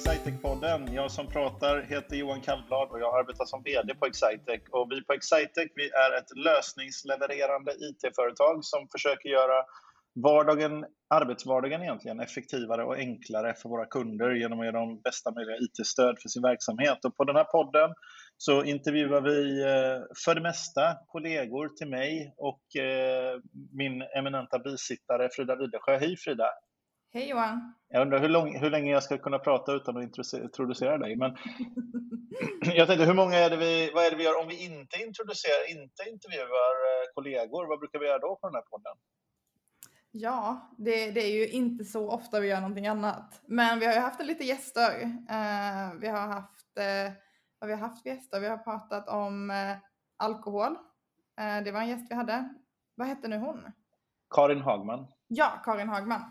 Excitec-podden. Jag som pratar heter Johan Kallblad och jag arbetar som VD på Excitec. Och vi på Excitec vi är ett lösningslevererande IT-företag som försöker göra vardagen, arbetsvardagen egentligen effektivare och enklare för våra kunder genom att ge dem bästa möjliga IT-stöd för sin verksamhet. Och på den här podden så intervjuar vi eh, för det mesta kollegor till mig och eh, min eminenta bisittare Frida Widersjö. Hej Frida! Hej Johan! Jag undrar hur, lång, hur länge jag ska kunna prata utan att introducera dig. Men jag tänkte, hur många är det vi, vad är det vi gör om vi inte introducerar, inte intervjuar eh, kollegor? Vad brukar vi göra då på den här podden? Ja, det, det, är ju inte så ofta vi gör någonting annat. Men vi har ju haft lite gäster. Uh, vi har haft, uh, vad vi har haft gäster? Vi har pratat om alkohol. det var en gäst vi hade. Vad hette nu hon? Karin Hagman. Ja, Karin Hagman.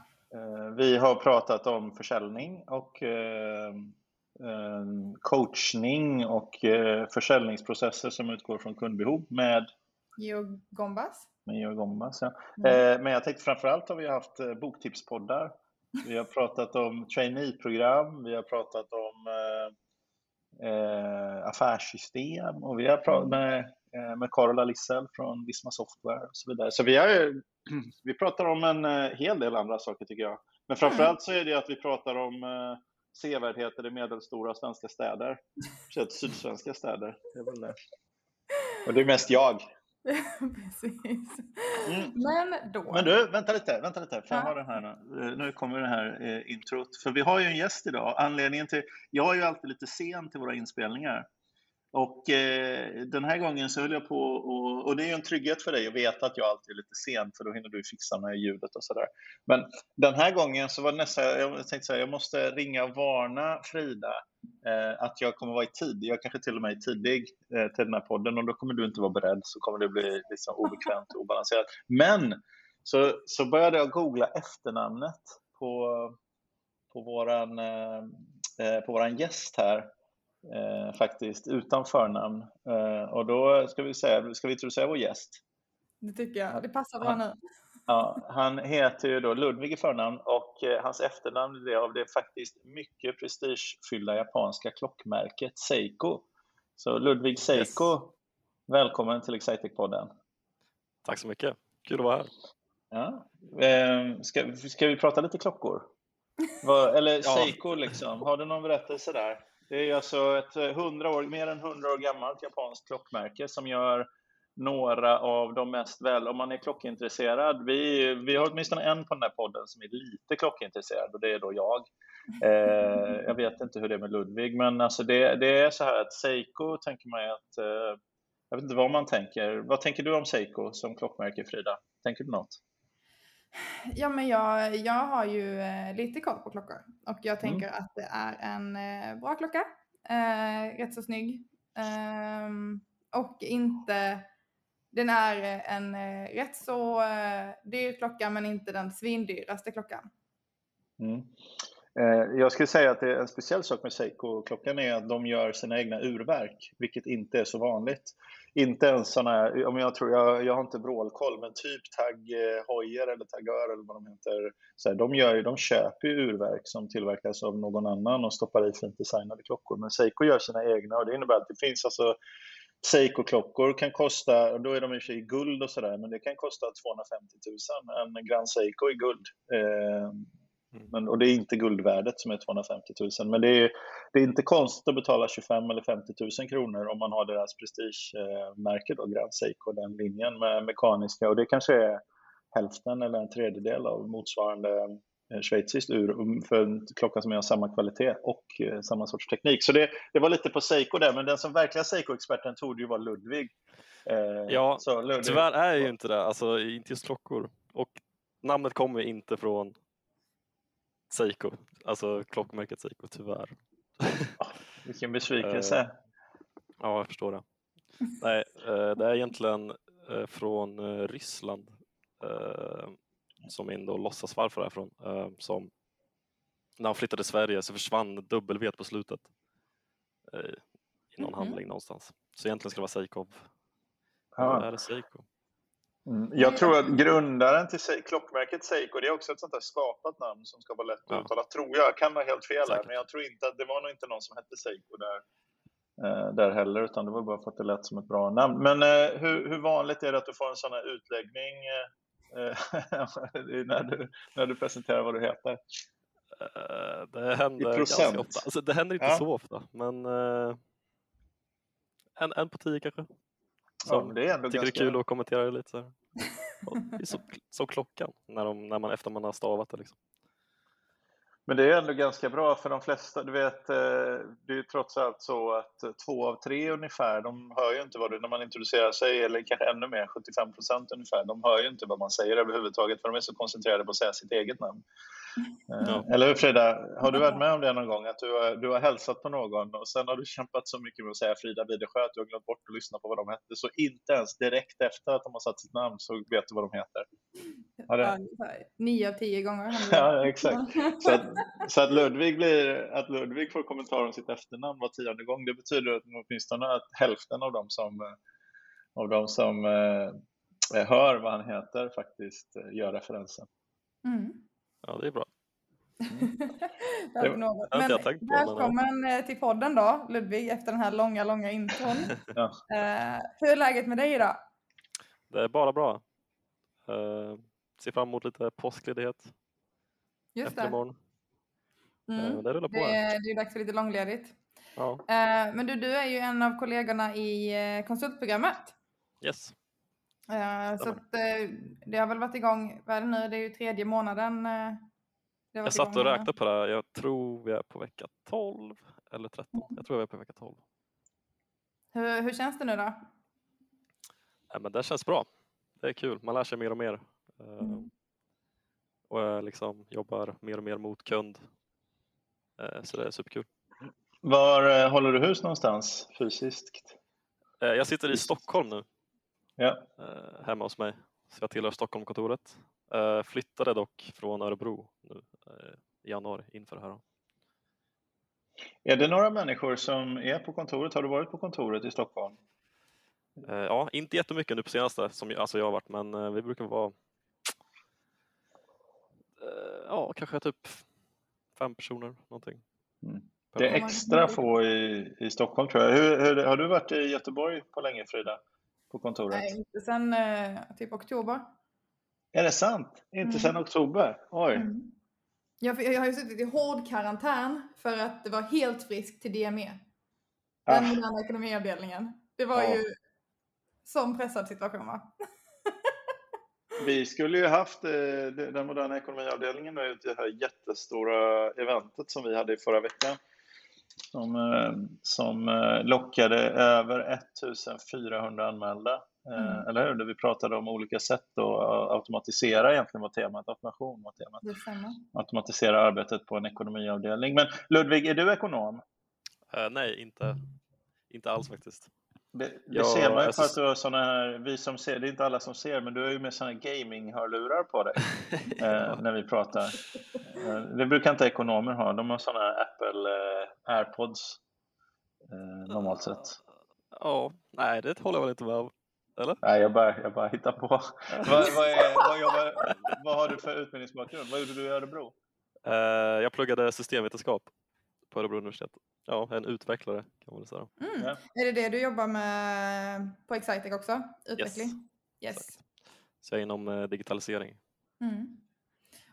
Vi har pratat om försäljning och coachning och försäljningsprocesser som utgår från kundbehov med Georg Gombas med Georg. Ja. Mm. men jag tänkte framförallt har vi haft eh, boktipspoddar. Vi har pratat om traineeprogram, vi har pratat om eh, eh affärssystem och vi har pratat mm. med, med Carola Lissell från Visma Software och så vidare. Så vi, har, vi pratar om en hel del andra saker tycker jag. Men framförallt så är det att vi pratar om eh, sevärdheter i medelstora svenska städer. Sydsvenska städer. Det är väl det. Och det är mest jag. Precis. Mm. Men då. Men du, vänta lite, vänta lite. För ja. har den här nu. Eh, nu kommer det här eh, introt. För vi har ju en gäst idag. Anledningen till, jag är ju alltid lite sen till våra inspelningar. Och eh, den här gången så höll jag på och, och det är ju en trygghet för dig att veta att jag alltid är lite sen för då hinner du fixa med ljudet och sådär. Men den här gången så var det nästan, jag tänkte säga, jag måste ringa och varna Frida eh, att jag kommer vara i tid. Jag kanske till och med är tidig eh, till den här podden och då kommer du inte vara beredd så kommer det bli liksom obekvämt och obalanserat. Men så, så började jag googla efternamnet på, på våran, eh, eh på våran gäst här eh, faktiskt, utan förnamn. Eh, och då ska vi, säga, ska vi introducera vår gäst. Det tycker jag, det passar bra nu. Ja, han heter ju då Ludvig i förnamn och eh, hans efternamn är det av det faktiskt mycket prestigefyllda japanska klockmärket Seiko. Så Ludvig Seiko, yes. välkommen till Excitec-podden. Tack så mycket, kul att vara här. Ja. Eh, ska, ska vi prata lite klockor? Eller ja. Seiko liksom, har du någon berättelse där? Det är alltså ett eh, 100 år, mer än 100 år gammalt japanskt klockmärke som gör några av de mest väl, om man är klockintresserad. Vi, vi har åtminstone en på den här podden som är lite klockintresserad och det är då jag. Eh, jag vet inte hur det är med Ludvig, men alltså det, det är så här att Seiko tänker man ju att, eh, jag vet inte vad man tänker. Vad tänker du om Seiko som klockmärke, Frida? Tänker du något? Ja, men jag, jag har ju eh, lite koll på klockor och jag mm. tänker mm. att det är en eh, bra klocka. Eh, rätt så snygg. Ehm, och inte, den är en eh, rätt så eh, dyr klocka men inte den svindyraste klockan. Mm. Eh, jag skulle säga att det är en speciell sak med Seiko-klockan är att de gör sina egna urverk, vilket inte är så vanligt inte ens sådana här, jag, tror, jag, jag har inte vrålkoll, men typ Tag eh, Heuer eller Tagör eller vad de heter, så här, de, gör, de köper ju urverk som tillverkas av någon annan och stoppar i fint designade klockor. Men Seiko gör sina egna och det innebär att det finns alltså Seiko-klockor kan kosta, då är de i och för sig guld och sådär, men det kan kosta 250 000, en Grand Seiko i guld. Eh, men, och det är inte guldvärdet som är 250 000. Men det är, det är inte konstigt att betala 25 eller 50 000 kronor om man har deras prestigemärke, då, Grand Seiko, den linjen med mekaniska. Och det kanske är hälften eller en tredjedel av motsvarande eh, schweiziskt ur för en klocka som är av samma kvalitet och eh, samma sorts teknik. Så det, det var lite på Seiko där, men den som verkliga Seiko-experten tog ju vara Ludvig. Eh, ja, Ludvig. tyvärr är ju inte det, alltså inte just klockor. Och namnet kommer inte från Seiko, alltså klockmärket Seiko, tyvärr. Vilken besvikelse. Eh, ja, jag förstår det. Nej, eh, det är egentligen eh, från Ryssland som min då låtsasfarfar är från. Som när han flyttade till Sverige så försvann W på slutet i någon mm -hmm. handling någonstans. Så egentligen ska det vara Seikov. Ja. är det Seiko? Mm. Jag tror att grundaren till Se- klockmärket Seiko, det är också ett sånt där skapat namn som ska vara lätt att Ja. uttala, tror jag. Jag kan ha helt fel här, men jag tror inte att det var nog inte någon som hette Seiko där, eh, där heller, utan det var bara för att det lät som ett bra namn. Men eh, hur, hur vanligt är det att du får en sån här utläggning eh, när, du, när du presenterar vad du heter? Det händer procent? ganska ofta. Alltså, det händer inte Ja. så ofta, men en, en på tio kanske. Ja, Som men det är ändå tycker ganska... det är kul att kommentera lite. Så så, så, klockan, när, de, när man, efter man har stavat det. Liksom. Men det är ändå ganska bra för de flesta, du vet, eh, det är ju trots allt så att eh, två av tre ungefär, de hör ju inte vad du, när man introducerar sig, eller kanske ännu mer, 75 procent ungefär, de hör ju inte vad man säger överhuvudtaget för de är så koncentrerade på att säga sitt eget namn. Eh, Ja. Eller hur Frida, har du varit med om det någon gång? Att du har, du har hälsat på någon och sen har du kämpat så mycket med att säga Frida Widersjö att du har glömt bort att lyssna på vad de hette. Så inte ens direkt efter att de har satt sitt namn så vet du vad de heter. Ja, det- Ja, Nio av tio gånger. Ja, exakt. Så att, så att, Ludvig blir, att Ludvig får kommentar om sitt efternamn var tionde gång, det betyder att åtminstone att hälften av dem som, av dem som eh, hör vad han heter faktiskt eh, gör referensen. Mm. Ja, det är bra. Det var något. Det har inte Men jag tänkt på, men ja. välkommen eh, till podden då, Ludvig, efter den här långa, långa intron. Ja. Eh, hur är läget med dig idag? Det är bara bra. Uh, ser fram emot lite påskledighet Just efter det. imorgon. Mm. Eh, det rullar på. Det, är- det är dags för lite långledigt. Ja, Eh, men du, du är ju en av kollegorna i eh, konsultprogrammet. yes. Eh, så att, eh, det har väl varit igång, vad är det nu, det är ju tredje månaden. det har Jag satt och räknade på det här. Jag tror vi är på vecka 12 eller 13. Jag tror vi är på vecka 12. Hur, hur känns det nu då? Nej, men det känns bra. Det är kul. Man lär sig mer och mer. Mm. Och jag liksom jobbar mer och mer mot kund. Så det är superkul. Var håller du hus någonstans fysiskt? Jag sitter i Stockholm nu, Ja. eh, hemma hos mig. Så jag tillhör Stockholmkontoret. Eh, Flyttade dock från Örebro nu eh, i januari inför det här. Är det några människor som är på kontoret? Har du varit på kontoret i Stockholm? Ja, inte jättemycket nu på senaste som jag, alltså jag har varit, men vi brukar vara ja, kanske typ fem personer någonting. Mm. Det är extra få i, i Stockholm tror jag. Hur, hur, har du varit i Göteborg på länge Frida? På kontoret? Nej, inte sen eh, typ oktober. Är det sant? Inte Mm. sedan oktober? Oj. Mm. Jag, jag har ju suttit i hård karantän för att det var helt friskt till DME. Den Ah, moderna ekonomiavdelningen. Det var Ja. ju sån pressad situation va? vi skulle ju haft eh, den moderna ekonomiavdelningen nu, det här jättestora eventet som vi hade i förra veckan. Som, eh, som eh, lockade över 1400 anmälda. Eh, Mm. Eller hur? Där vi pratade om olika sätt att automatisera egentligen var temat. Automation var temat. Automatisera arbetet på en ekonomiavdelning. Men Ludvig, är du ekonom? Eh, nej, inte, inte alls faktiskt. Det, det Ja, ser man ju alltså- på att du har såna här, vi som ser, det är inte alla som ser, men du har ju med såna här gaming-hörlurar på dig eh, när vi pratar. Eh, det brukar inte ekonomer ha, de har såna här Apple eh, AirPods eh, normalt sett. Ja, nej det håller jag väl inte med om. Eller? Nej, jag bara, jag bara hittar på. vad, vad, är, vad, jobbar, vad har du för utbildningsbakgrund? Vad gjorde du i Örebro? Eh, jag pluggade systemvetenskap på Örebro universitet. Ja, en utvecklare kan man väl säga. Mm. Ja. Är det det du jobbar med på Excitec också? Utveckling? Yes. exakt. Så jag är inom eh, digitalisering. Mm.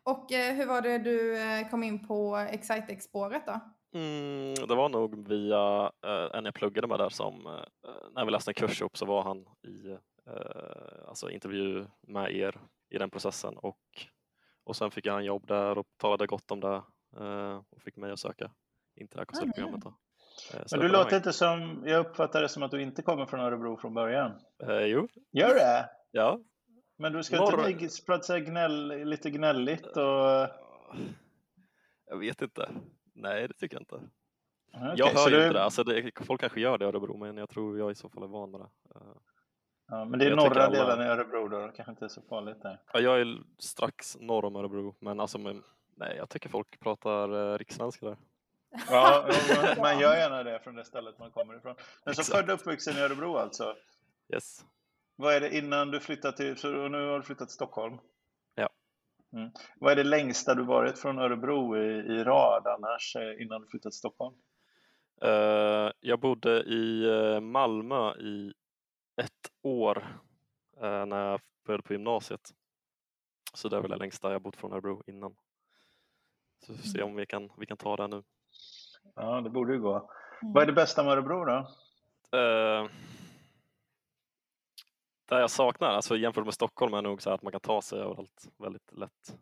Och eh, hur var det du eh, kom in på Excitec-spåret då? Mm, det var nog via eh, en jag pluggade med där som, eh, när vi läste en kurs ihop så var han i eh, alltså intervju med er i den processen och, och sen fick jag en jobb där och talade gott om det eh, och fick mig att söka in till det här konsultprogrammet. Då. Eh, Men du låter mig. inte som, jag uppfattar det som att du inte kommer från Örebro från början. Eh, jo, Gör det? ja. Men du ska Norr- inte bli- prata gnäll, lite gnälligt och... Jag vet inte. Nej, det tycker jag inte. Okej, jag hör ju du- inte det. Alltså det. Folk kanske gör det i Örebro, men jag tror jag i så fall är van med det. Eh, Ja, men det är Jag norra alla- delen i Örebro då, det kanske inte är så farligt där. Ja, jag är strax norr om Örebro, men alltså, men, nej, jag tycker folk pratar eh, rikssvenska där. Ja, man- gör gärna det från det stället man kommer ifrån. Men så född och uppvuxen i Örebro alltså? Yes. Vad är det innan du flyttade till, så nu har du flyttat till Stockholm? Mm. Vad är det längsta du varit från Örebro i, i rad annars eh, innan du flyttade till Stockholm? Uh, jag bodde i uh, Malmö i ett år uh, när jag började på gymnasiet. Så det är väl det längsta jag bott från Örebro innan. Så vi får se om vi kan, vi kan ta det nu. Ja, det borde ju gå. Mm. Vad är det bästa med Örebro då? Det jag saknar, alltså jämfört med Stockholm, är nog så att man kan ta sig överallt väldigt lätt.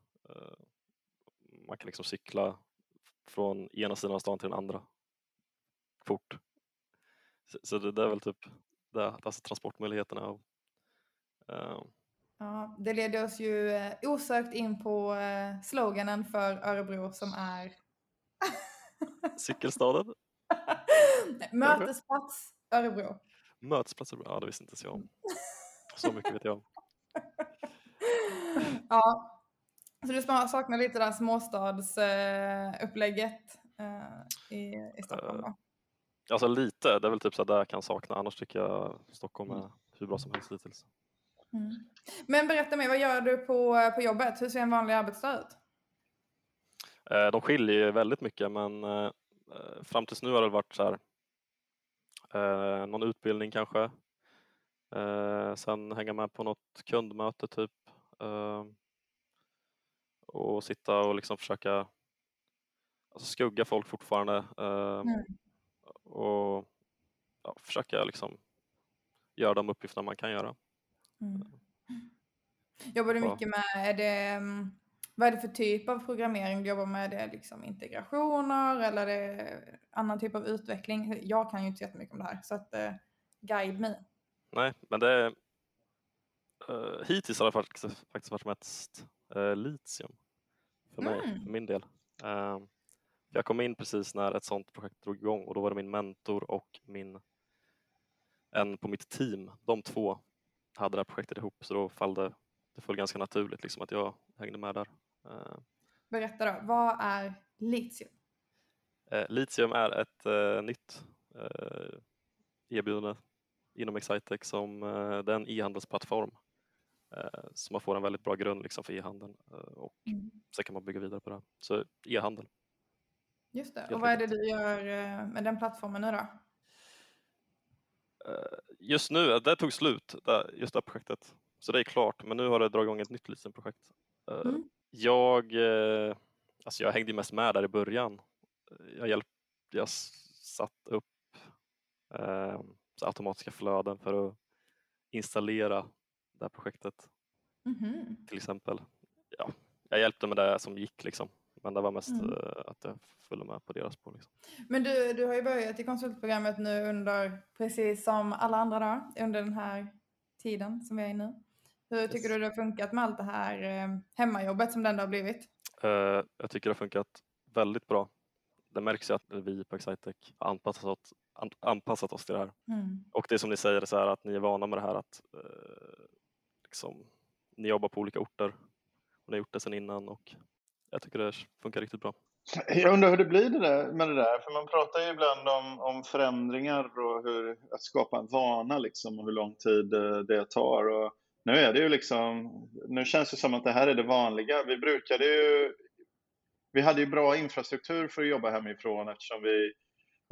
man kan liksom cykla från ena sidan av stan till den andra fort. Så, så det, det, är väl typ det, alltså transportmöjligheterna. Uh, ja, det leder oss ju eh, osökt in på sloganen för Örebro som är Cykelstaden? Mötesplats Örebro. Mötesplats Örebro, ja det visste inte jag om. Så mycket vet jag om. ja, så du saknar lite det där småstadsupplägget uh, i, i Stockholm då? Alltså lite, det är väl typ så där jag kan sakna. Annars tycker jag Stockholm är hur bra som helst hittills. Mm. Men berätta mer, vad gör du på, på jobbet? Hur ser en vanlig arbetsdag ut? Eh, de skiljer ju väldigt mycket men eh, fram tills nu har det varit så här, eh, någon utbildning kanske. Sen hänga med på något kundmöte typ. Och sitta och liksom försöka alltså skugga folk fortfarande. Mm och ja, försöka liksom göra de uppgifterna man kan göra. Mm. Jobbar du mycket med, är det, mm, vad är det för typ av programmering du jobbar med? Är det liksom integrationer eller är det annan typ av utveckling? Jag kan ju inte så jättemycket om det här så att uh, guide me. Nej, men det uh, hittills har det faktiskt, faktiskt varit mest uh, litium för mig, mm. för min del. Uh, jag kom in precis när ett sånt projekt drog igång och då var det min mentor och min en på mitt team, de två hade det här projektet ihop så då föll det, det föll ganska naturligt liksom att jag hängde med där. Eh, Berätta då, vad är litium? Eh, litium är ett nytt erbjudande inom Excitec som eh, det är en e-handelsplattform eh, så man får en väldigt bra grund liksom, för e-handeln eh, och mm. sen kan man bygga vidare på det. Så e-handel. Just det. Och vad är det du gör med den plattformen nu då? Eh, just nu, det tog slut, just det här projektet. Så det är klart, men nu har det dragit igång ett nytt litet projekt. Eh, mm. Jag, alltså jag hängde mest med där i början. Jag, hjälp, jag satt upp eh, automatiska flöden för att installera det här projektet. Mm. Till exempel. Ja, jag hjälpte med det som gick liksom. Men det var mest mm. att jag följde med på deras spår. Liksom. Men du, du har ju börjat i konsultprogrammet nu under, precis som alla andra då, under den här tiden som vi är i nu. Hur tycker yes. du det har funkat med allt det här eh, hemmajobbet som det ändå har blivit? Uh, jag tycker det har funkat väldigt bra. Det märks ju att vi på Excitec har anpassat oss, anpassat oss till det här. Mm. Och det är som ni säger, så här, att ni är vana med det här att uh, liksom, ni jobbar på olika orter och ni har gjort det sedan innan och jag tycker det funkar riktigt bra. Jag undrar hur det blir det där, med det där, för man pratar ju ibland om, om förändringar och hur, att skapa en vana liksom, och hur lång tid eh, det tar. Och nu är det ju liksom, nu känns det som att det här är det vanliga. Vi brukade ju, vi hade ju bra infrastruktur för att jobba hemifrån eftersom vi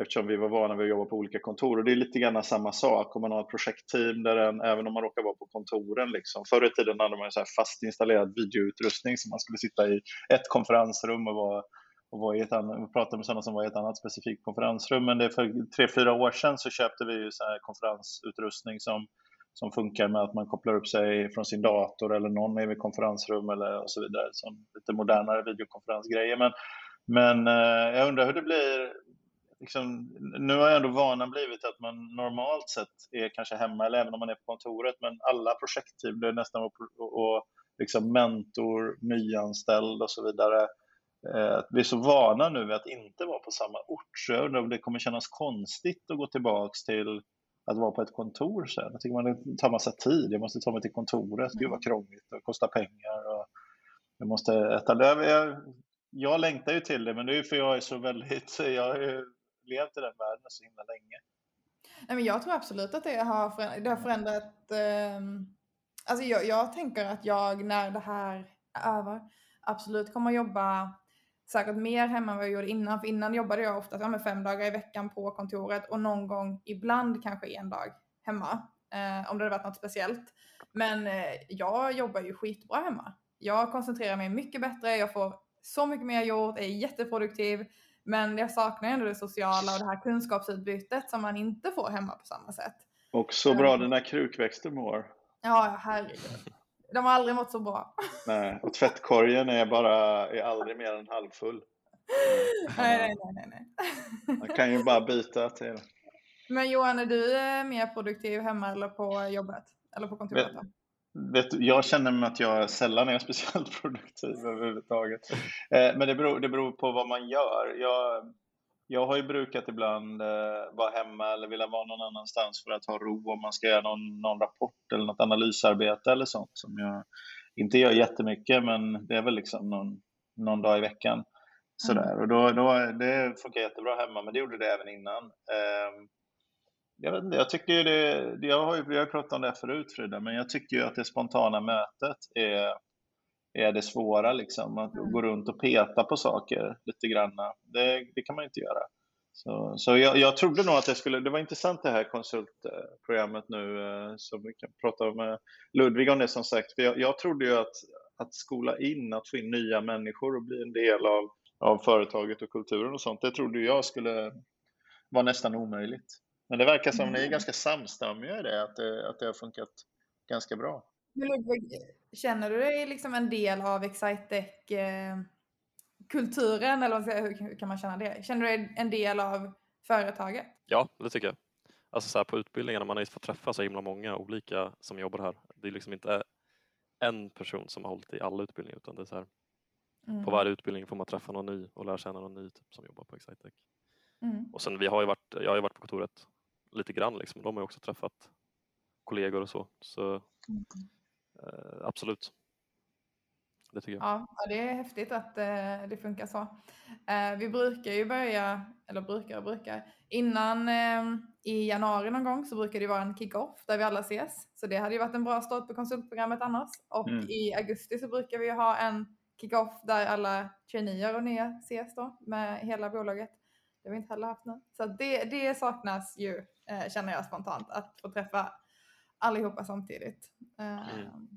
eftersom vi var vana vid att jobba på olika kontor. Och det är lite grann samma sak om man har ett projektteam där en, även om man råkar vara på kontoren. Liksom. Förr i tiden hade man så här fast installerad videoutrustning som man skulle sitta i ett konferensrum och vara och vara i ett annat, prata med sådana som var i ett annat specifikt konferensrum. Men det för tre, fyra år sedan så köpte vi ju så här konferensutrustning som, som funkar med att man kopplar upp sig från sin dator eller någon är i konferensrum eller och så vidare. Som lite modernare videokonferensgrejer. Men, men eh, jag undrar hur det blir liksom, nu har ändå vanan blivit att man normalt sett är kanske hemma eller även om man är på kontoret, men alla projektteam blir nästan och, och liksom mentor, nyanställd och så vidare. Eh, vi är så vana nu vid att inte vara på samma ort, så jag undrar om det kommer kännas konstigt att gå tillbaks till att vara på ett kontor sen. Jag tycker man det tar massa tid. Jag måste ta mig till kontoret. Gud vad krångligt och kostar pengar. Och jag måste äta. Jag, jag längtar ju till det, men det är ju för jag är så väldigt, jag är levt i den världen så himla länge. Nej, men jag tror absolut att det har, förändrat, det har förändrat eh, alltså jag, jag tänker att jag när det här är över absolut kommer jobba säkert mer hemma än vad jag gjorde innan. För innan jobbade jag ofta ja, fem dagar i veckan på kontoret och någon gång ibland kanske en dag hemma. Eh, om det hade varit något speciellt. Men eh, jag jobbar ju skitbra hemma. Jag koncentrerar mig mycket bättre, jag får så mycket mer gjort, är jätteproduktiv. Men jag saknar ändå det sociala och det här kunskapsutbytet som man inte får hemma på samma sätt. Och så bra um, dina krukväxter mår. Ja, herregud. De har aldrig mått så bra. Nej, och tvättkorgen är bara är aldrig mer än halvfull. Nej, nej, nej, nej. Man kan ju bara byta till. Men Johan, är du eh, mer produktiv hemma eller på jobbet? Eller på kontoret? Vet, vet jag känner mig att jag sällan är speciellt produktiv överhuvudtaget. Eh, men det beror, det beror på vad man gör. Jag, jag har ju brukat ibland eh, vara hemma eller vilja vara någon annanstans för att ha ro om man ska göra någon, någon rapport eller något analysarbete eller sånt som jag inte gör jättemycket men det är väl liksom någon, någon dag i veckan. Sådär. Mm. Och då, då, det funkar jättebra hemma men det gjorde det även innan. Eh, jag, vet inte, jag tycker ju det, jag har ju, vi har pratat om det förut Frida, men jag tycker ju att det spontana mötet är är det svåra, liksom, att mm. gå runt och peta på saker lite grann. Det, det kan man inte göra. Så, så jag, jag trodde nog att det skulle, det var intressant det här konsultprogrammet nu eh, som vi kan prata med Ludvig om det som sagt. För jag, jag trodde ju att, att skola in, att få in nya människor och bli en del av, av företaget och kulturen och sånt, det trodde jag skulle vara nästan omöjligt. Men det verkar som mm. ni är mm. ganska samstämmiga i det, att det, att det har funkat ganska bra. Känner du dig liksom en del av Excitec-kulturen? Eller hur kan man känna det? Känner du dig en del av företaget? Ja, det tycker jag. Alltså så här, på utbildningarna, man har ju fått träffa så himla många olika som jobbar här. Det är liksom inte en person som har hållit i alla utbildningar utan det är så här, mm. på varje utbildning får man träffa någon ny och lära känna någon ny typ, som jobbar på Excitec. Mm. Och sen vi har ju varit, jag har ju varit på kontoret lite grann liksom, de har också träffat kollegor och så. så mm. Eh, absolut. Det tycker jag. Ja, det är häftigt att eh, det funkar så. Eh, vi brukar ju börja, eller brukar och brukar, innan i januari någon gång så brukar det vara en kick-off där vi alla ses. Så det hade ju varit en bra start på konsultprogrammet annars. Och mm. i augusti så brukar vi ha en kick-off där alla traineer och nya ses då med hela bolaget. Det har vi inte heller haft nu. Så det, det saknas ju, känner jag spontant, att få träffa allihopa samtidigt. Mm. Ehm.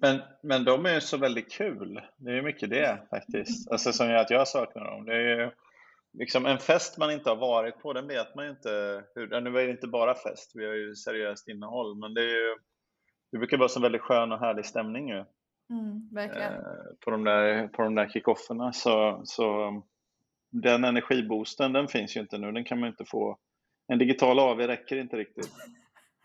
Men, men de är så väldigt kul. Det är mycket det faktiskt. Alltså som gör att jag saknar dem. Det är ju liksom en fest man inte har varit på, den vet man ju inte hur. Nu är det inte bara fest, vi har ju seriöst innehåll, men det är ju det brukar vara så väldigt skön och härlig stämning ju. Mm, verkligen. Eh, på de där, på de där kickofferna. Så, så den energiboosten, den finns ju inte nu. Den kan man inte få. En digital AV räcker inte riktigt.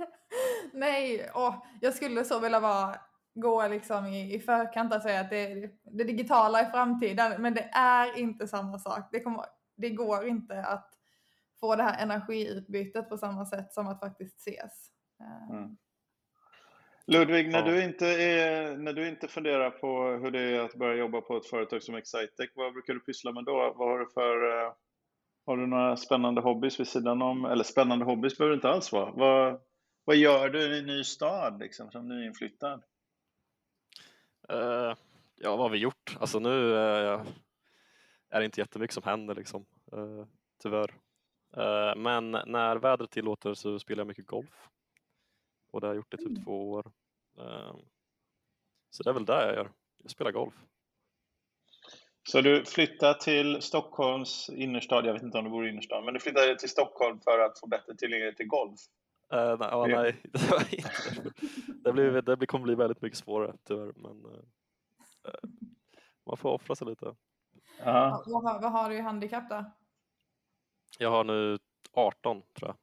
Nej, åh, jag skulle så vilja vara, gå liksom i, i förkant och säga att det, det digitala är framtiden, men det är inte samma sak. Det, kommer, det går inte att få det här energiutbytet på samma sätt som att faktiskt ses. Eh. Mm. Ludvig, när, du inte är, när du inte funderar på hur det är att börja jobba på ett företag som Excitec, vad brukar du pyssla med då? Vad har du för eh, har du några spännande hobbys vid sidan om? Eller spännande hobbys behöver det inte alls vara. Vad, vad gör du i en ny stad liksom, som nyinflyttad? Uh, ja, vad har vi gjort? Alltså nu uh, är det inte jättemycket som händer liksom, uh, tyvärr. Uh, men när vädret tillåter så spelar jag mycket golf. Och det har jag gjort i typ mm. två år. så det är väl det jag gör. Jag spelar golf. Så du flyttar till Stockholms innerstad, jag vet inte om du bor i innerstan, men du flyttar till Stockholm för att få bättre tillgänglighet till golf? Uh, nej, oh, nej, det var inte det. Blir, det kommer bli väldigt mycket svårare tyvärr. Men uh, man får offra sig lite. Ja, vad, har, vad har du i handikapp då? Jag har nu 18 tror jag.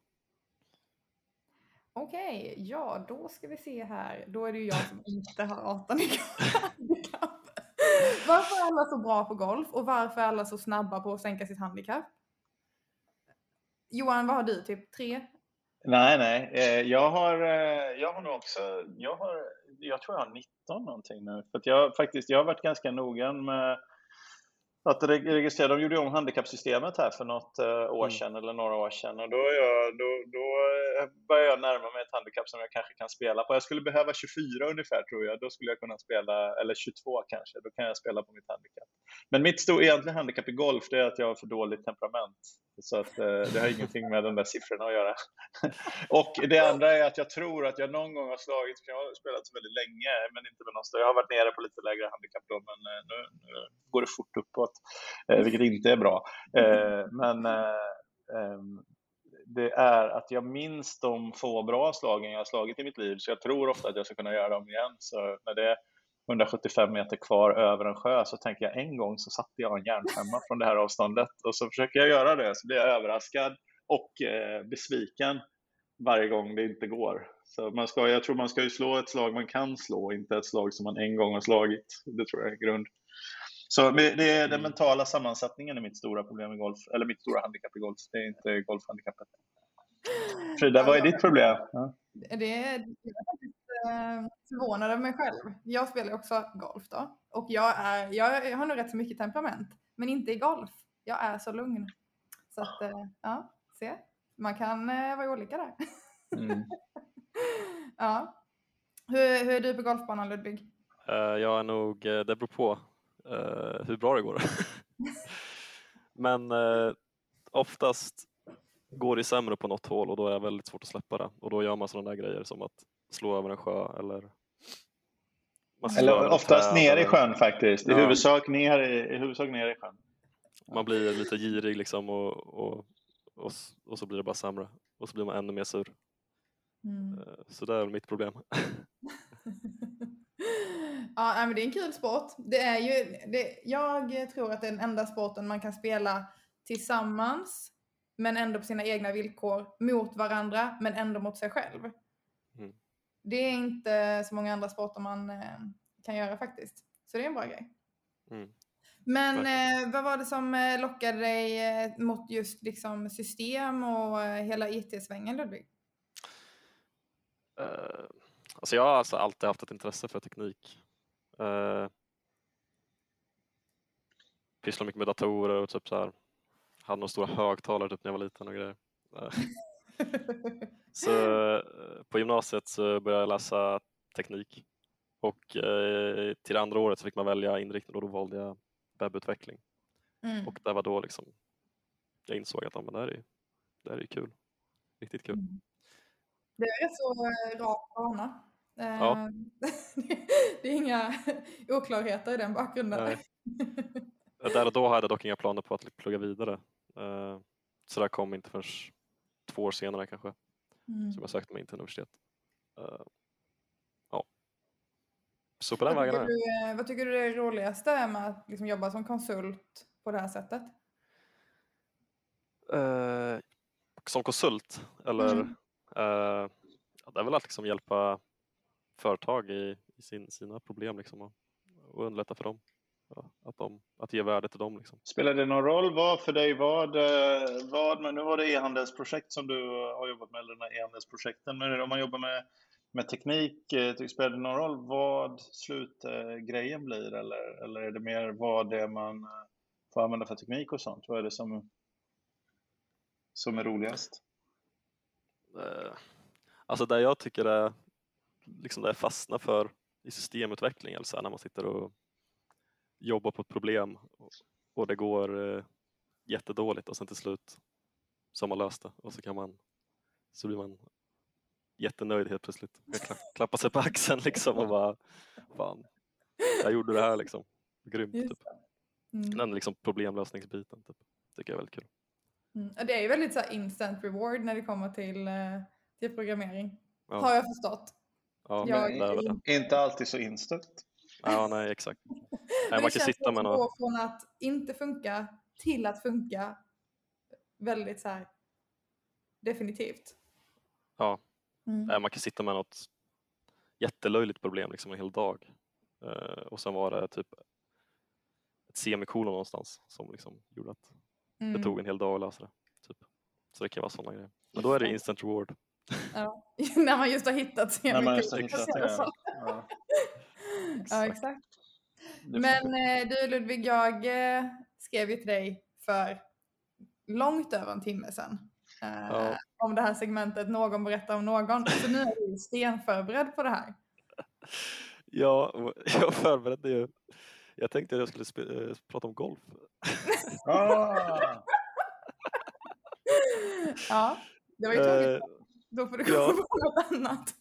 Okej, okay, ja då ska vi se här. Då är det ju jag som inte har 18 i handikapp. Varför är alla så bra på golf och varför är alla så snabba på att sänka sitt handikapp? Johan, vad har du? Typ tre Nej, nej. Eh, jag har, eh, jag har nog också, jag, har, jag tror jag har 19 någonting nu. För jag, faktiskt, jag har varit ganska noga med att registrera, de gjorde om handikappsystemet här för något eh, år sedan mm. eller några år sedan och då, jag, då, då eh, börjar jag närma mig ett handikapp som jag kanske kan spela på. Jag skulle behöva 24 ungefär tror jag, då skulle jag kunna spela, eller 22 kanske, då kan jag spela på mitt handikapp. Men mitt stora egentliga handikapp i golf det är att jag har för dåligt temperament. Så att, eh, det har ingenting med de där siffrorna att göra. och det andra är att jag tror att jag någon gång har slagit, för jag har spelat väldigt länge, men inte med någon större. Jag har varit nere på lite lägre handikapp då, men nu, nu går det fort uppåt, Eh, vilket inte är bra. Eh, men eh, det är att jag minns de få bra slagen jag har slagit i mitt liv, så jag tror ofta att jag ska kunna göra dem igen. Så när det är 175 meter kvar över en sjö så tänker jag en gång så satte jag en järnfemma från det här avståndet och så försöker jag göra det så blir jag överraskad och besviken varje gång det inte går. Så man ska, jag tror man ska ju slå ett slag man kan slå, inte ett slag som man en gång har slagit. Det tror jag är grund. Så det är den mm. mentala sammansättningen är mitt stora problem i golf, eller mitt stora handikapp i golf. Det är inte golfhandikappet. Frida, vad är ditt problem? Ja. Det är, Eh, förvånad över mig själv. Jag spelar också golf då och jag, är, jag har nog rätt så mycket temperament, men inte i golf. Jag är så lugn. Så att, eh, ja, se. Man kan eh, vara olika där. Mm. ja. Hur, hur är du på golfbanan Ludvig? jag är nog, det beror på hur bra det går. men oftast går det sämre på något hål och då är det väldigt svårt att släppa det och då gör man sådana där grejer som att slå över en sjö eller eller oftast ner i sjön faktiskt. I, ja. huvudsak ner i, i huvudsak ner i sjön. Man blir lite girig liksom och, och, och, och, så blir det bara sämre. Och så blir man ännu mer sur. Mm. Eh, så det är mitt problem. ja, men det är en kul sport. Det är ju, det, jag tror att det är den enda sporten man kan spela tillsammans men ändå på sina egna villkor mot varandra men ändå mot sig själv. Mm. Det är inte så många andra sporter man eh, kan göra faktiskt. Så det är en bra grej. Mm. Men eh, vad var det som eh, lockade dig eh, mot just liksom, system och hela IT-svängen Ludvig? Uh, alltså jag har alltså alltid haft ett intresse för teknik. Uh, pysslar mycket med datorer och typ så här. Hade några stora högtalare typ när jag var liten och grejer. Uh. Så eh, på gymnasiet så började jag läsa teknik och eh, till andra året så fick man välja inriktning och då valde jag webbutveckling. Mm. Och det var då liksom jag insåg att ja, men det, här är, det här är kul. Riktigt kul. Mm. Det är så eh, rak bana. Ja. det är inga oklarheter i den bakgrunden. Nej. Där och då hade jag dock inga planer på att plugga vidare. Så det kom inte förrän två år senare kanske mm. som jag sökte mig in till universitet. Uh, ja. Så på den vägen är. Vad tycker du är det roligaste med att liksom jobba som konsult på det här sättet? Som konsult eller? Mm. Ja, det är väl att liksom hjälpa företag i, i sin, sina problem liksom och, och underlätta för dem att, de, att ge värde till dem. Liksom. Spelar det någon roll vad för dig vad, eh, vad men nu var det e-handelsprojekt som du har jobbat med, eller den här e-handelsprojekten, men om man jobbar med, med teknik, eh, spelar det någon roll vad slutgrejen blir eller, eller är det mer vad det är man eh, får använda för teknik och sånt? Vad är det som, som är roligast? Alltså det jag tycker är liksom det jag fastnar för i systemutveckling, alltså när man sitter och jobba på ett problem och det går eh, jättedåligt och sen till slut så har man löst det och så kan man så blir man jättenöjd helt plötsligt. Jag klappa sig på axeln liksom och bara fan, jag gjorde det här liksom. Grymt typ. Mm. Den liksom problemlösningsbiten typ. tycker jag är väldigt kul. Mm. Det är ju väldigt så instant reward när det kommer till, eh, till programmering. Ja. Har jag förstått. Ja, jag, inte alltid så instant. Ja, nej exakt. Nej, man kan sitta med något. från att inte funka till att funka väldigt så här definitivt. Ja, mm. man kan sitta med något jättelöjligt problem liksom en hel dag uh, och sen var det typ ett semikolon någonstans som liksom gjorde att mm. det tog en hel dag att lösa det. Typ. Så det kan vara sådana grejer. Men då är det instant reward. Ja, när man just har hittat semikolon. När man just har hittat det, ja. ja, exakt. Men eh, du Ludvig, jag eh, skrev ju till dig för långt över en timme sedan. Eh, Ja. Om det här segmentet Någon berättar om någon. Så nu är du stenförberedd på det här. Ja, jag förberedde ju. Jag tänkte att jag skulle prata om golf. Ah, Ja, det var ju tråkigt. Då får du ja. komma på något annat.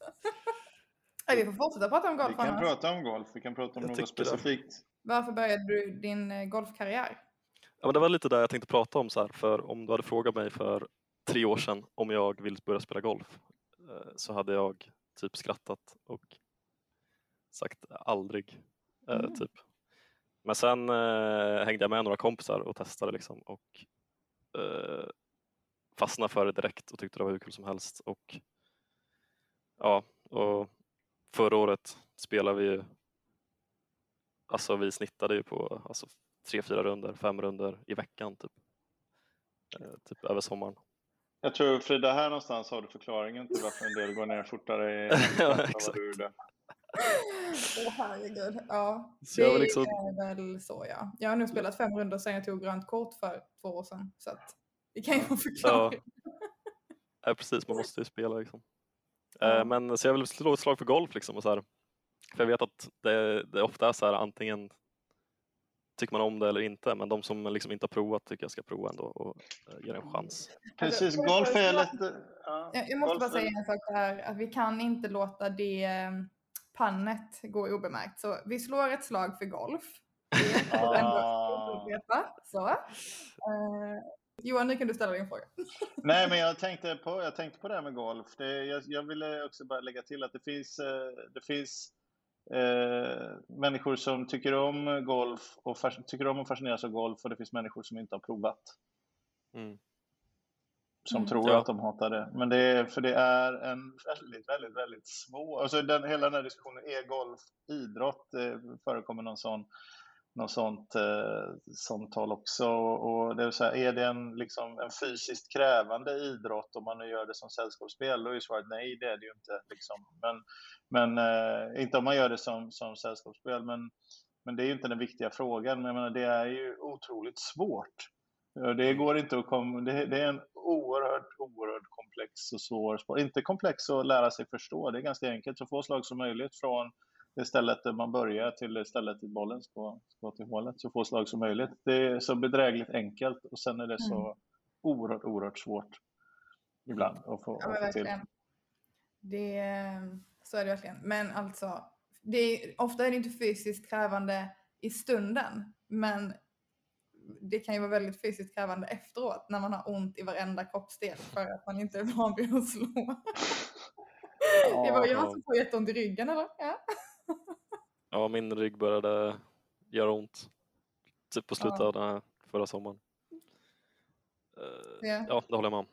Nej, vi får fortsätta prata om vi golf kan annars. prata om golf, vi kan prata om Jag något tycker det. specifikt. Varför började du din eh, golfkarriär? Ja, men det var lite där jag tänkte prata om så här, för om du hade frågat mig för tre år sedan om jag ville börja spela golf eh, så hade jag typ skrattat och sagt aldrig. eh, Mm. Typ. Men sen eh, hängde jag med några kompisar och testade liksom och eh, fastnade för det direkt och tyckte det var hur kul som helst. Och, ja, och förra året spelade vi ju, alltså vi snittade ju på alltså, tre, fyra runder, fem runder i veckan typ. Eh, typ över sommaren. Jag tror Frida, här någonstans har du förklaringen till varför en del går ner fortare i Ja, än vad exakt. du gjorde. Åh herregud. Ja, Så jag var det liksom, är väl så ja. Jag har nu spelat fem runder sedan jag tog grönt kort för två år sedan. Så att det kan ju vara förklaring. ja, precis, man måste ju spela liksom. Ja. Eh, men så jag vill slå ett slag för golf liksom och så här. För jag vet att det, det ofta är så här antingen tycker man om det eller inte, men de som liksom inte har provat tycker jag ska prova ändå och eh, ge det en chans. Precis, jag golf är föreslå- lite... Ja, Jag, måste golf bara är- säga en sak här, att vi kan inte låta det eh, pannet gå obemärkt. Så vi slår ett slag för golf. Det är ändå Ah. Så. Johan, nu kan du ställa din fråga. Nej, men jag tänkte på, jag tänkte på det här med golf. Det, jag, jag ville också bara lägga till att det finns, eh, det finns eh, människor som tycker om golf och tycker om att fascineras av golf och det finns människor som inte har provat. Mm. Som Mm. tror Ja. att de hatar det. Men det är, för det är en väldigt, väldigt, väldigt svår... Alltså den, hela den här diskussionen, är golf idrott? Det förekommer någon sån, något sånt eh, samtal också. Och det är, säga, är det en, liksom, en fysiskt krävande idrott om man nu gör det som sällskapsspel? Då är ju svaret nej, det är det ju inte. Liksom. Men, men eh, inte om man gör det som, som sällskapsspel. Men, men det är ju inte den viktiga frågan. Men jag menar, det är ju otroligt svårt. Det går inte att komma, det, det är en oerhört, oerhört komplex och svår sport. Inte komplex att lära sig förstå, det är ganska enkelt. Så få slag som möjligt från det stället där man börjar till stället där bollen ska, ska till hålet. Så få slag som möjligt. Det är så bedrägligt enkelt och sen är det så oerhört, oerhört svårt ibland att få, Ja, att få till. Det, så är det verkligen. Men alltså, det är, ofta är det inte fysiskt krävande i stunden, men det kan ju vara väldigt fysiskt krävande efteråt när man har ont i varenda kroppsdel för att man inte är van vid att slå. det var jag som får jätteont i ryggen eller? Ja. Ja, min rygg började göra ont typ på slutet Ja. av den här förra sommaren. Eh, Ja. Ja, det håller jag med om.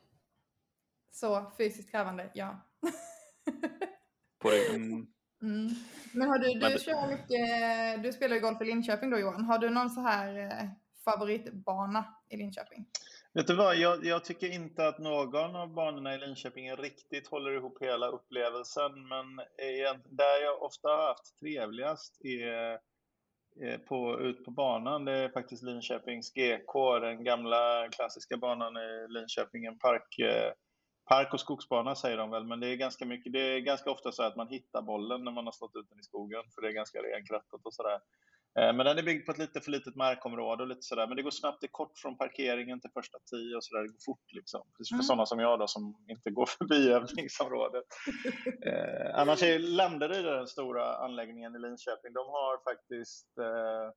Så fysiskt krävande, ja. På ryggen. Mm. Mm. Men har du, du Men det- kör mycket, du spelar ju golf i Linköping då Johan. Har du någon så här eh, favoritbana i Linköping? Vet du vad, jag, jag tycker inte att någon av banorna i Linköping riktigt håller ihop hela upplevelsen, men där jag ofta har haft trevligast är, är på, ut på banan. Det är faktiskt Linköpings GK, den gamla klassiska banan i Linköping, en park, eh, park och skogsbana säger de väl, men det är ganska mycket, det är ganska ofta så att man hittar bollen när man har slått ut den i skogen, för det är ganska renkrattat och sådär. Eh, Men den är byggd på ett lite för litet markområde och lite sådär. Men det går snabbt, det är kort från parkeringen till första tio och sådär. Det går fort liksom. Precis för Mm. sådana som jag då som inte går förbi övningsområdet. eh, annars är Landeryd den stora anläggningen i Linköping. De har faktiskt eh,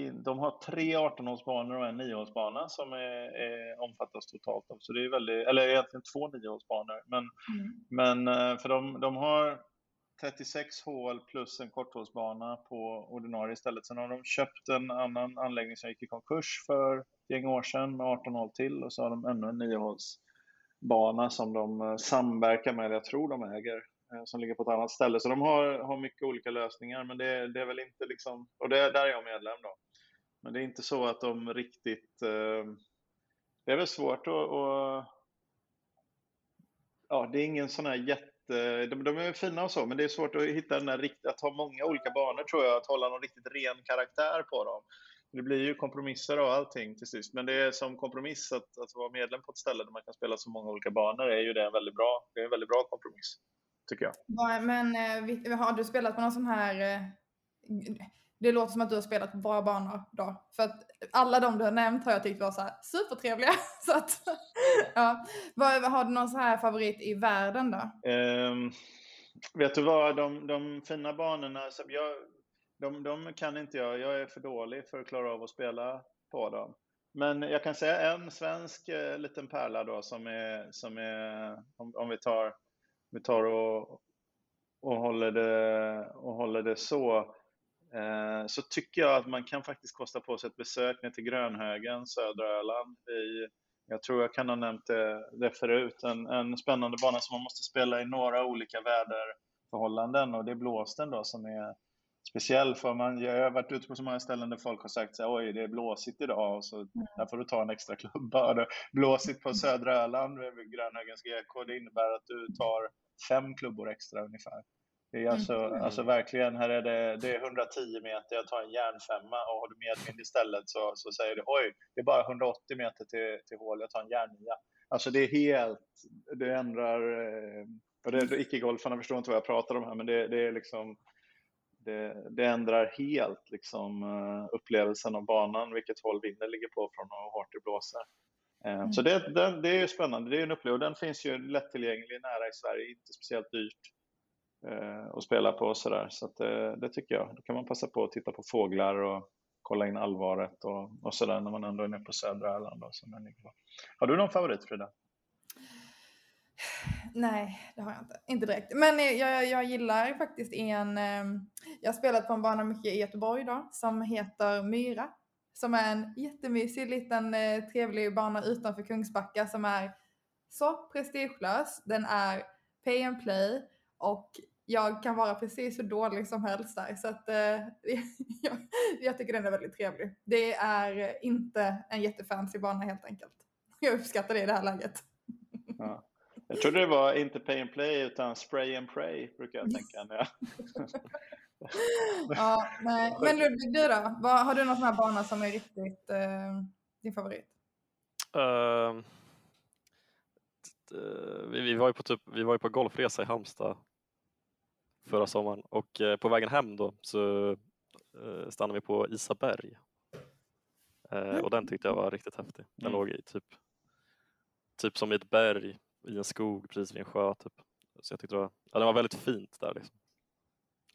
i, de har tre 18-hålsbanor och en 9-hålsbana som är, är, omfattas totalt av. Så det är väldigt, eller egentligen två 9-hålsbanor. Men Mm. men eh, för de, de har 36 hål plus en korthålsbana på ordinarie istället. Sen har de köpt en annan anläggning som gick i konkurs för ett gäng år sedan med 18 hål till och så har de ännu en 9-hålsbana som de eh, samverkar med, eller jag tror de äger, eh, som ligger på ett annat ställe. Så de har, har mycket olika lösningar, men det, det är väl inte liksom, och det, där är jag medlem då. Men det är inte så att de riktigt, eh, det är väl svårt att, att ja, det är ingen sån här jätte... Eh, de, de är fina och så, men det är svårt att hitta den där att ha många olika banor tror jag, att hålla någon riktigt ren karaktär på dem. Det blir ju kompromisser och allting till sist. Men det är som kompromiss att, att vara medlem på ett ställe där man kan spela så många olika banor är ju det en väldigt bra, det är en väldigt bra kompromiss. Tycker jag. Men eh, har du spelat på någon sån här... Eh, det låter som att du har spelat på bra banor då. För att alla de du har nämnt har jag tyckt var så här supertrevliga. Så att, ja. Har du någon så här favorit i världen då? Um, vet du vad, de, de fina banorna, så jag, de, de kan inte jag. Jag är för dålig för att klara av att spela på dem. Men jag kan säga en svensk eh, liten pärla då som är, som är om, om vi tar, vi tar och, och, håller det, och håller det så, så tycker jag att man kan faktiskt kosta på sig ett besök ner till Grönhögen, södra Öland. I, jag tror jag kan ha nämnt det, det förut. En, en spännande bana som man måste spela i några olika väderförhållanden och det är blåsten då som är speciell för man, jag har varit ute på så många ställen där folk har sagt så här, oj det är blåsigt idag och så mm. här får du ta en extra klubba. Blåsigt på södra Öland vid Grönhögens GK, det innebär att du tar fem klubbor extra ungefär. Det är alltså, mm. alltså verkligen, här är det, det är 110 meter, jag tar en järnfemma och har du medvind istället så, så säger du oj, det är bara 180 meter till, till hål, jag tar en järnnia. Alltså det är helt, det ändrar, eh, och det, icke-golfarna förstår inte vad jag pratar om här, men det, det är liksom det, det, ändrar helt liksom, uh, upplevelsen av banan, vilket håll vinden ligger på från och hårt det blåser. Uh, mm. Så det, det, det, är ju spännande, det är en upplevelse. Den finns ju lättillgänglig nära i Sverige, inte speciellt dyrt Eh, och att spela på och sådär. Så att, eh, det tycker jag. Då kan man passa på att titta på fåglar och kolla in allvaret och, och sådär när man ändå är nere på södra Öland. Har du någon favorit Frida? Nej, det har jag inte. Inte direkt. Men jag, jag gillar faktiskt en... Ehm, jag har spelat på en bana mycket i Göteborg då, som heter Myra. Som är en jättemysig liten eh, trevlig bana utanför Kungsbacka som är så prestigelös. Den är pay and play och jag kan vara precis så dålig som helst där. Så att, eh, jag, jag, tycker den är väldigt trevlig. Det är inte en jättefancy bana helt enkelt. Jag uppskattar det i det här läget. Ja. Jag trodde det var inte pay and play utan spray and pray brukar jag tänka. När jag... ja, nej. Men Ludvig, du då? Vad, har du någon sån här bana som är riktigt eh, din favorit? Uh, vi, vi, var ju på typ, vi var ju på golfresa i Halmstad förra sommaren och eh, på vägen hem då så eh, stannade vi på Isaberg. Eh, och den tyckte jag var riktigt häftig. Den mm. låg i typ, typ som i ett berg i en skog precis vid en sjö. Typ. Så jag tyckte det var, ja, det var väldigt fint där. Liksom.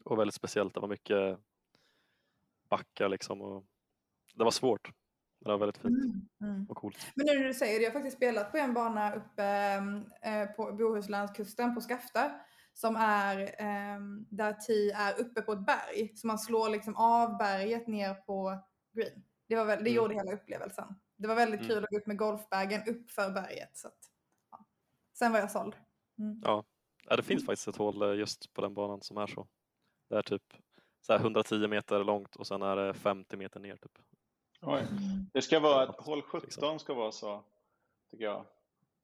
Och väldigt speciellt. Det var mycket backar liksom. Och det var svårt. Men det var väldigt fint mm, mm. och coolt. Men nu när du säger det, jag har faktiskt spelat på en bana uppe äh, på Bohuslänskusten på Skafta som är äh, där T är uppe på ett berg. Så man slår liksom av berget ner på green. Det, var väl, det mm. gjorde hela upplevelsen. Det var väldigt mm. kul att gå upp med golfbagen upp för berget. Så att, Sen var jag såld. Mm. Ja. ja, det finns faktiskt ett hål eh, just på den banan som är så. Det är typ så 110 meter långt och sen är det 50 meter ner. Typ. Oj. Det ska vara hål 17 ska vara så, tycker jag.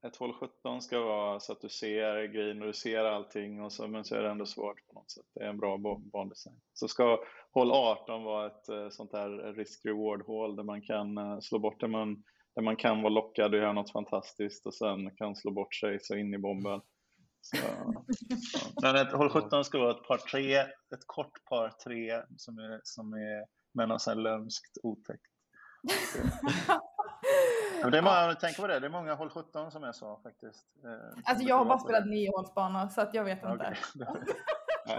Ett hål 17 ska vara så att du ser green och du ser allting och så, men så är det ändå svårt på något sätt. Det är en bra bandesign. Så ska hål 18 vara ett eh, sånt här risk-reward-hål där man kan eh, slå bort det man där man kan vara lockad och göra något fantastiskt och sen kan slå bort sig så in i bomben. Så, så. Men ett hål 17 ska vara ett par tre, ett kort par tre som är, som är med något sånt lömskt otäckt. Men det är många, tänk på det, det är många hål 17 som är så faktiskt. Eh, alltså jag har bara spelat niohålsbanor så att jag vet inte. Okay.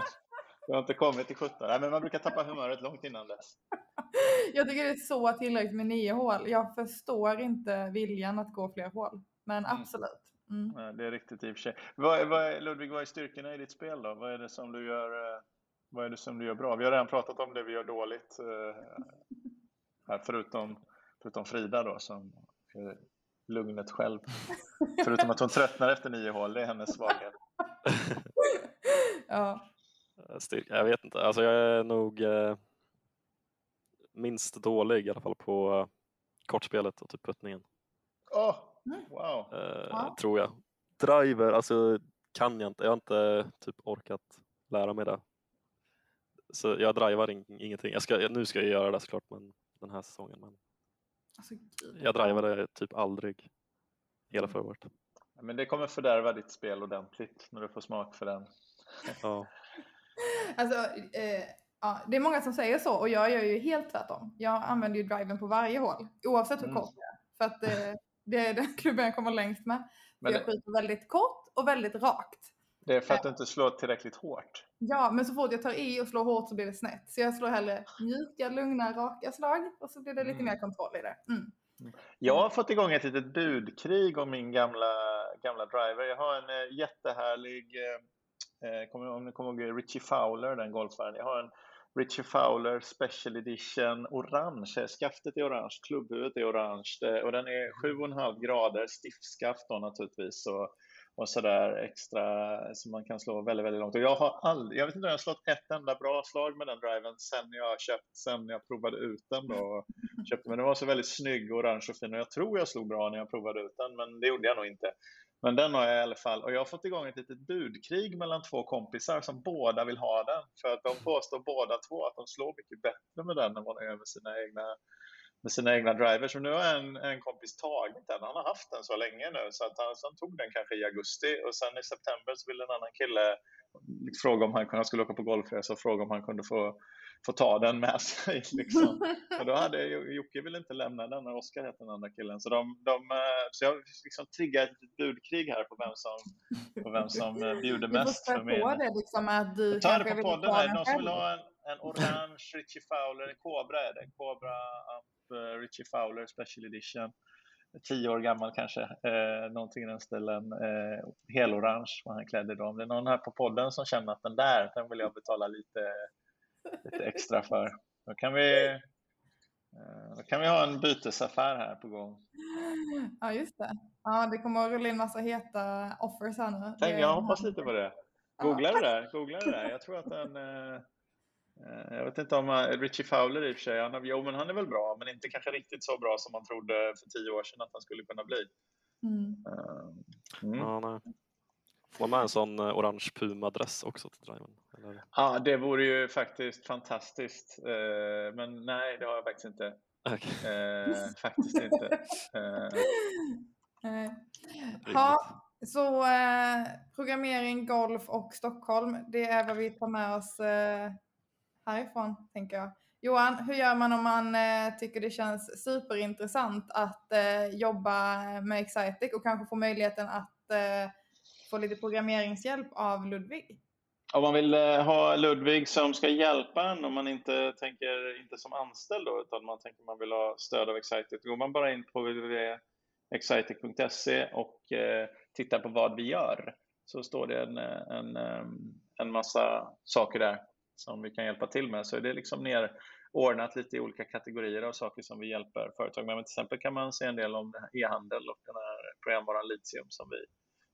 Du har inte kommit till 17. Nej, men man brukar tappa humöret långt innan dess. Jag tycker det är så tillräckligt med nio hål. Jag förstår inte viljan att gå fler hål. Men mm. absolut. Mm. Ja, det är riktigt i och för sig. Vad, vad, Ludvig, vad är styrkorna i ditt spel då? Vad är det som du gör, eh, vad är det som du gör bra? Vi har redan pratat om det vi gör dåligt. Eh, förutom, förutom Frida då som lugnet själv. Förutom att hon tröttnar efter nio hål, det är hennes svaghet. ja. Eh. Jag vet inte, alltså jag är nog eh, minst dålig i alla fall på eh, kortspelet och typ puttningen. Oh, wow. Eh, ja. Tror jag. Driver, alltså kan jag inte. Jag har inte typ orkat lära mig det. Så jag drivar in, ingenting. Jag ska, nu ska jag göra det såklart men den här säsongen. Men Alltså, gud. jag drivade typ aldrig hela förra året. Men det kommer fördärva ditt spel ordentligt när du får smak för den. Ja, Alltså, eh, ja, det är många som säger så och jag gör ju helt tvärtom. Jag använder ju driven på varje hål oavsett hur Mm. kort det är. För att eh, det är den klubben jag kommer längst med. Men jag det, skjuter väldigt kort och väldigt rakt. Det är för att du inte slår tillräckligt hårt. Ja, men så fort jag tar i och slår hårt så blir det snett. Så jag slår hellre mjuka, lugna, raka slag och så blir det lite Mm. mer kontroll i det. Mm. Jag har fått igång ett litet budkrig om min gamla, gamla driver. Jag har en eh, jättehärlig, eh, eh, kommer, om ni kommer ihåg Richie Fowler, den golfaren. Jag har en Richie Fowler Special Edition orange. Skaftet är orange, klubbhuvudet är orange och den är 7,5 grader, stiftskaft då naturligtvis. Och, och sådär extra som man kan slå väldigt, väldigt långt. Och jag har aldrig, jag vet inte om jag har slått ett enda bra slag med den driven sen jag köpt, sen jag provade ut den då. Och köpte, men den var så väldigt snygg, orange och fin och jag tror jag slog bra när jag provade ut den, men det gjorde jag nog inte. Men den har jag i alla fall och jag har fått igång ett litet budkrig mellan två kompisar som båda vill ha den. För att de påstår båda två att de slår mycket bättre med den än vad de gör med sina egna med sina egna drivers. Och nu har en, en kompis tagit den. Han har haft den så länge nu så att han, så han tog den kanske i augusti och sen i september så ville en annan kille fråga om han, kunde, han skulle åka på golfresa och fråga om han kunde få, få ta den med sig. Liksom. Och då hade Jocke ville inte lämna den och Oskar hette den andra killen. Så, de, de, eh, så jag liksom triggar ett litet budkrig här på vem som, på vem som eh, bjuder Du får mest spä för min... på det liksom att du Jag tar det på podden ta här. Någon som vill ha en, en orange Richie Fowler, en Cobra är det. Cobra Up eh, Richie Fowler Special Edition. Tio år gammal kanske, eh, någonting i den stilen. Eh, helorange var han klädd idag. Om det är någon här på podden som känner att den där, den vill jag betala lite, lite extra för. Då kan vi, eh, då kan vi ha en bytesaffär här på gång. Ja, just det. Ja, det kommer att rulla in massa heta offers här nu. Tänk, jag hoppas lite på det. Ja, Googla det tack. där. Googla det. Jag tror att den... Eh, jag vet inte om eh, Richie Fowler i och för sig, han, jo men han är väl bra, men inte kanske riktigt så bra som man trodde för tio år sedan att han skulle kunna bli. Mm. Eh, Mm. ja nej. Får man med en sån orange Puma-dress också till driven? Eller? Ja, det vore ju faktiskt fantastiskt. Men nej, det har jag faktiskt inte. Okej, Eh, faktiskt inte. Eh, Ja, så eh, programmering, golf och Stockholm, det är vad vi tar med oss eh, härifrån, tänker jag. Johan, hur gör man om man eh, tycker det känns superintressant att eh, jobba med Excitec och kanske få möjligheten att eh, få lite programmeringshjälp av Ludvig? Om man vill eh, ha Ludvig som ska hjälpa en om man inte tänker inte som anställd då, utan man tänker man vill ha stöd av Excitec, då går man bara in på www.excitec.se och eh, tittar på vad vi gör. Så står det en, eh, en, eh, en massa saker där som vi kan hjälpa till med. Så är det liksom nerordnat lite i olika kategorier av saker som vi hjälper företag med. Men till exempel kan man se en del om e-handel och den här programvaran Litium som vi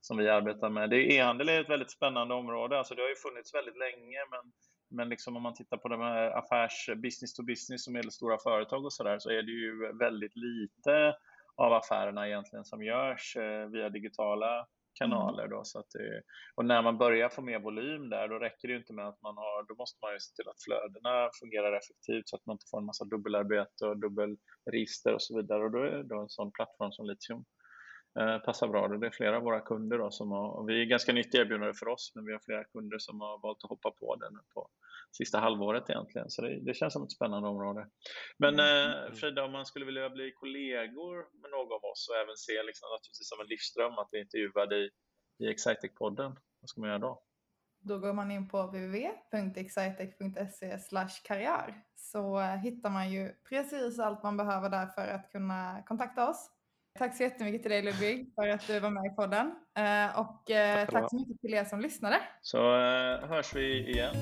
som vi arbetar med. E-handel är ett väldigt spännande område. Alltså det har ju funnits väldigt länge, men, men liksom om man tittar på de här affärs business to business och medelstora företag och så där, så är det ju väldigt lite av affärerna egentligen som görs eh, via digitala Mm. kanaler. Då, så att det, och när man börjar få mer volym där, då räcker det ju inte med att man har, då måste man ju se till att flödena fungerar effektivt så att man inte får en massa dubbelarbete och dubbelregister och så vidare. Och då är då en sån plattform som Litium eh, passar bra. Det är flera av våra kunder då som har, och vi är ganska nytt erbjudande för oss, men vi har flera kunder som har valt att hoppa på den på sista halvåret egentligen. Så det, det känns som ett spännande område. Men eh, Frida, om man skulle vilja bli kollegor med någon av oss och även se liksom, naturligtvis som en livsdröm att bli intervjuad i, i Excitec-podden, vad ska man göra då? Då går man in på www.excitec.se karriär så eh, hittar man ju precis allt man behöver där för att kunna kontakta oss. Tack så jättemycket till dig Ludvig för att du var med i podden Eh, och eh, Tack tack så mycket till er som lyssnade. Så hörs vi igen.